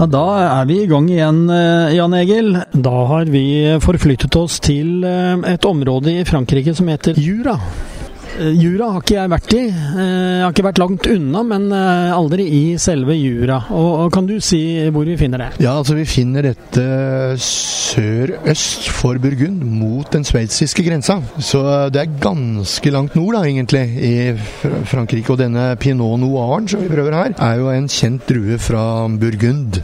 Ja, Da er vi i gang igjen, eh, Jan Egil. Da har vi forflyttet oss til eh, et område i Frankrike som heter Jura. Eh, Jura har ikke jeg vært i. Jeg har ikke vært langt unna, men aldri i selve Jura. Og Kan du si hvor vi finner det? Ja, altså Vi finner dette sør-øst for Burgund, mot den sveitsiske grensa. Så det er ganske langt nord, da, egentlig, i Frankrike. Og denne pinot noiren som vi prøver her, er jo en kjent drue fra Burgund.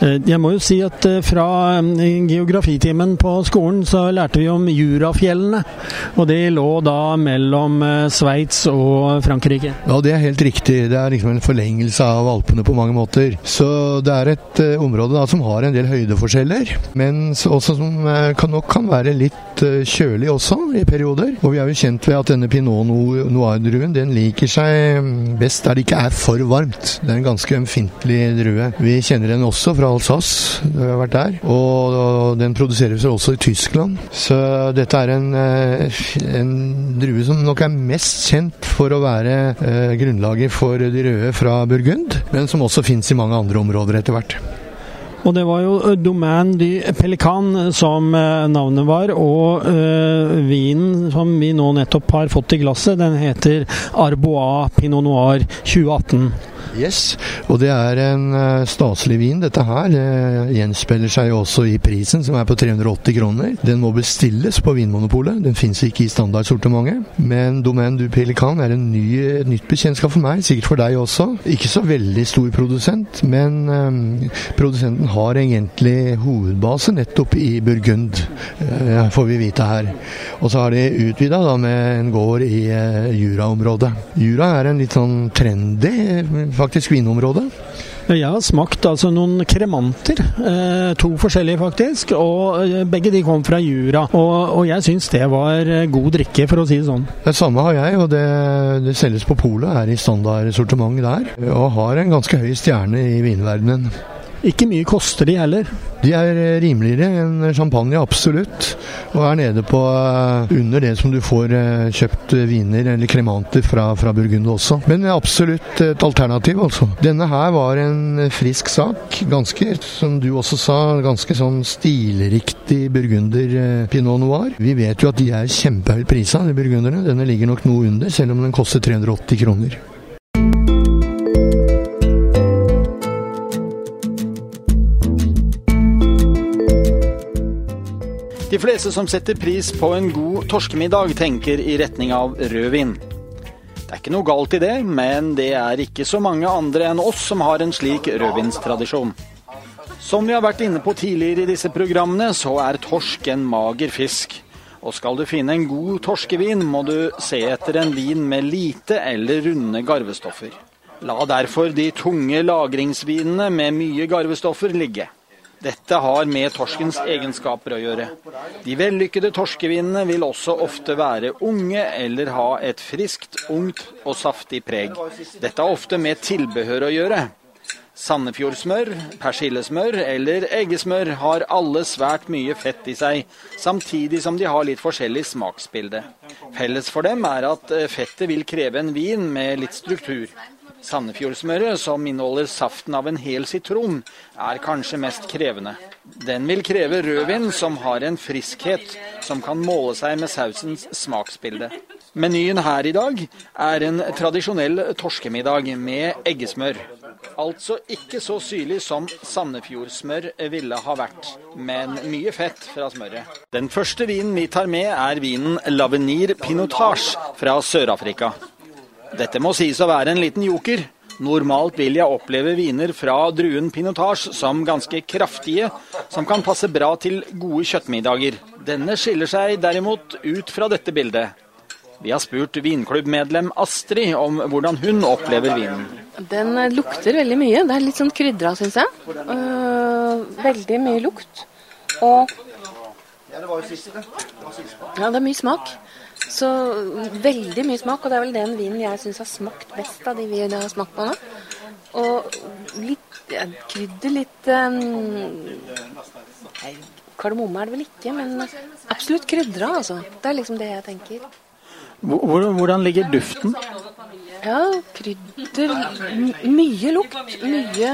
Eh, jeg må jo si at eh, fra eh, geografitimen på skolen så lærte vi om Jurafjellene. Og de lå da mellom Sveits og Frankrike. Ja, det er helt riktig. Det er liksom en forlengelse av Alpene på mange måter. Så det er et område da som har en del høydeforskjeller, men også som kan, nok kan være litt kjølig også i perioder. Og vi er jo kjent ved at denne pinot noir-druen den liker seg mm, best der det ikke er for varmt. Det er en ganske ømfintlig drue. Vi kjenner den også fra Alsace. Vi har vært der. Og den produseres også i Tyskland. Så dette er en, eh, en drue som nok er mest kjent for å være eh, grunnlaget for de røde fra Burgund, men som også fins i mange andre områder etter hvert. Og det var jo eh, Domaine du Pelican som navnet var, og øh, vinen som vi nå nettopp har fått i glasset, den heter Arbois Pinot Noir 2018. Yes, og det er en uh, staselig vin, dette her. Det gjenspeiler seg også i prisen, som er på 380 kroner. Den må bestilles på Vinmonopolet. Den fins ikke i standardsortimentet. Men Domaine du Pelican er ny, nytt bekjentskap for meg, sikkert for deg også. Ikke så veldig stor produsent, men um, produsenten har egentlig hovedbase nettopp i Burgund, uh, får vi vite her. Og så har de utvida med en gård i uh, Jura-området. Jura er en litt sånn trendy faktisk vinområde. Jeg har smakt altså noen kremanter. Eh, to forskjellige, faktisk. Og eh, begge de kom fra Jura. Og, og jeg syns det var eh, god drikke, for å si det sånn. Det samme har jeg, og det, det selges på polet. Er i standardsortiment der. Og har en ganske høy stjerne i vinverdenen. Ikke mye koster de heller. De er eh, rimeligere enn champagne, absolutt. Og er nede på eh, under det som du får eh, kjøpt viner eller kremanter fra, fra Burgund også. Men absolutt et alternativ, altså. Denne her var en frisk sak. Ganske, som du også sa, ganske sånn stilriktig burgunder pinot noir. Vi vet jo at de er kjempehøyt prisa, de burgunderne. Denne ligger nok noe under, selv om den koster 380 kroner. De fleste som setter pris på en god torskemiddag, tenker i retning av rødvin. Det er ikke noe galt i det, men det er ikke så mange andre enn oss som har en slik rødvinstradisjon. Som vi har vært inne på tidligere i disse programmene, så er torsk en mager fisk. Og skal du finne en god torskevin, må du se etter en vin med lite eller runde garvestoffer. La derfor de tunge lagringsvinene med mye garvestoffer ligge. Dette har med torskens egenskaper å gjøre. De vellykkede torskevinene vil også ofte være unge eller ha et friskt, ungt og saftig preg. Dette har ofte med tilbehør å gjøre. Sandefjordsmør, persillesmør eller eggesmør har alle svært mye fett i seg, samtidig som de har litt forskjellig smaksbilde. Felles for dem er at eh, fettet vil kreve en vin med litt struktur. Sandefjordsmøret, som inneholder saften av en hel sitron, er kanskje mest krevende. Den vil kreve rødvin som har en friskhet som kan måle seg med sausens smaksbilde. Menyen her i dag er en tradisjonell torskemiddag med eggesmør. Altså ikke så syrlig som Sandefjordsmør ville ha vært, men mye fett fra smøret. Den første vinen vi tar med er vinen Lavenir Pinotage fra Sør-Afrika. Dette må sies å være en liten joker. Normalt vil jeg oppleve viner fra druen pinotage som ganske kraftige, som kan passe bra til gode kjøttmiddager. Denne skiller seg derimot ut fra dette bildet. Vi har spurt vinklubbmedlem Astrid om hvordan hun opplever vinen. Den lukter veldig mye. Det er litt sånn krydra, syns jeg. Uh, veldig mye lukt. Og Ja, det er mye smak. Så veldig mye smak, og det er vel den vinen jeg syns har smakt best av de vi har smakt på nå. Og litt ja, krydder, litt um, Kardemomme er det vel ikke, men absolutt krydra, altså. Det er liksom det jeg tenker. Hvordan ligger duften? Ja, krydder Mye lukt. Mye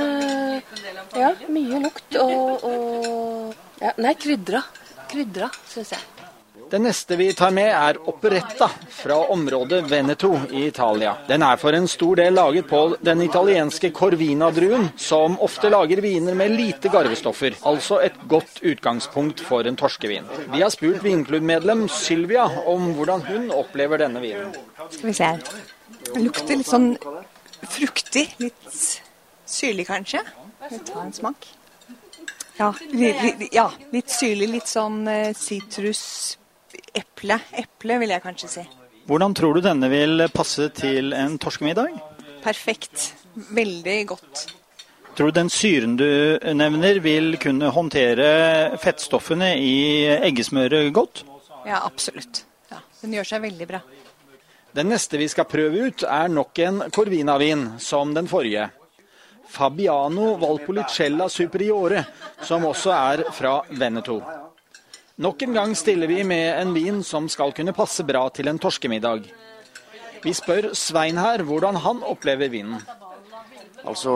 Ja, mye lukt og, og ja, Nei, krydra. Krydra, syns jeg. Det neste vi tar med er operetta fra området Veneto i Italia. Den er for en stor del laget på den italienske corvina-druen, som ofte lager viner med lite garvestoffer. Altså et godt utgangspunkt for en torskevin. Vi har spurt vinklubbmedlem Sylvia om hvordan hun opplever denne vinen. Skal vi se. Den lukter litt sånn fruktig. Litt syrlig, kanskje. Ta en smak. Ja, litt, ja, litt syrlig. Litt sånn eh, sitrus eple. Eple, vil jeg kanskje si. Hvordan tror du denne vil passe til en torskemiddag? Perfekt. Veldig godt. Tror du den syren du nevner vil kunne håndtere fettstoffene i eggesmøret godt? Ja, absolutt. Ja, den gjør seg veldig bra. Den neste vi skal prøve ut, er nok en Corvina-vin, som den forrige. Fabiano Valpolicella Superiore, som også er fra Veneto. Nok en gang stiller vi med en vin som skal kunne passe bra til en torskemiddag. Vi spør Svein her hvordan han opplever vinen. Altså,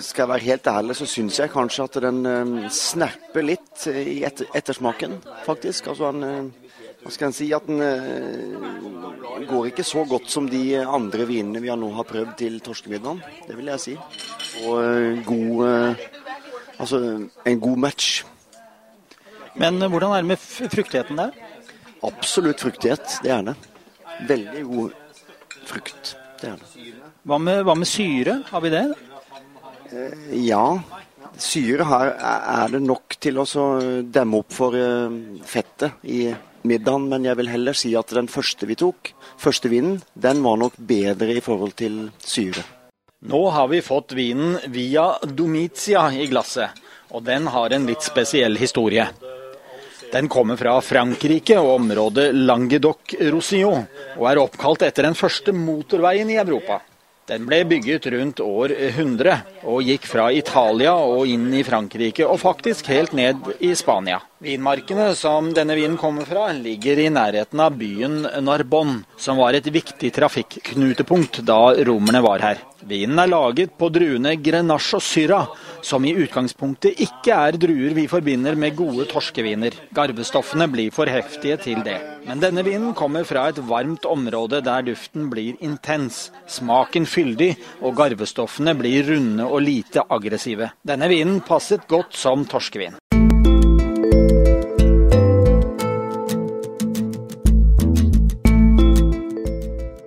Skal jeg være helt ærlig, så syns jeg kanskje at den um, snapper litt i etter, ettersmaken, faktisk. Altså, han, uh, hva skal en si, at den går ikke så godt som de andre vinene vi nå har prøvd til torskemiddagen. Det vil jeg si. Og god Altså, en god match. Men eh, hvordan er det med fruktigheten der? Absolutt fruktighet, det er det. Veldig god frukt, det er det. Hva med, hva med syre, har vi det? Eh, ja, syre her er det nok til å demme opp for eh, fettet i middagen, men jeg vil heller si at den første vi tok, første vinen, den var nok bedre i forhold til syre. Nå har vi fått vinen Via Domitia i glasset, og den har en litt spesiell historie. Den kommer fra Frankrike og området Languedoc-Roussillon, og er oppkalt etter den første motorveien i Europa. Den ble bygget rundt år 100, og gikk fra Italia og inn i Frankrike, og faktisk helt ned i Spania. Vinmarkene som denne vinen kommer fra, ligger i nærheten av byen Narbonne, som var et viktig trafikknutepunkt da romerne var her. Vinen er laget på druene Grenache og Syra, som i utgangspunktet ikke er druer vi forbinder med gode torskeviner. Garvestoffene blir for heftige til det. Men denne vinen kommer fra et varmt område der duften blir intens, smaken fyldig og garvestoffene blir runde og lite aggressive. Denne vinen passet godt som torskevin.